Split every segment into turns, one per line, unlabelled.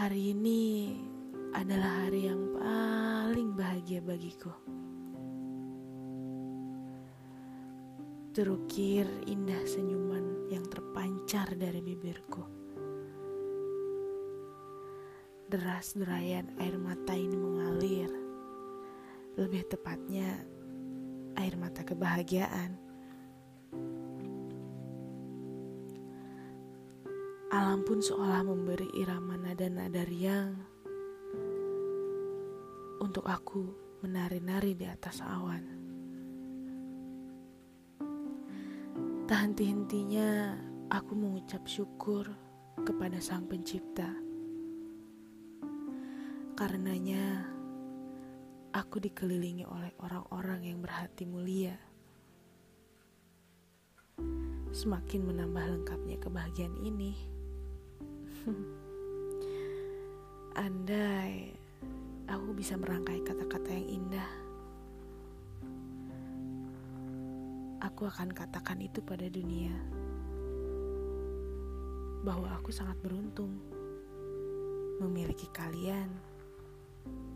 Hari ini adalah hari yang paling bahagia bagiku. Terukir indah senyuman yang terpancar dari bibirku. Deras derayan air mata ini mengalir. Lebih tepatnya, air mata kebahagiaan. Alam pun seolah memberi irama nada-nada riang untuk aku menari-nari di atas awan. Tak henti-hentinya aku mengucap syukur kepada Sang Pencipta. Karenanya aku dikelilingi oleh orang-orang yang berhati mulia. Semakin menambah lengkapnya kebahagiaan ini. Andai aku bisa merangkai kata-kata yang indah, aku akan katakan itu pada dunia bahwa aku sangat beruntung memiliki kalian,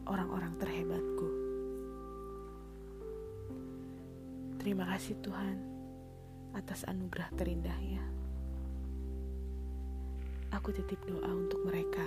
orang-orang terhebatku. Terima kasih Tuhan atas anugerah terindahnya aku titip doa untuk mereka.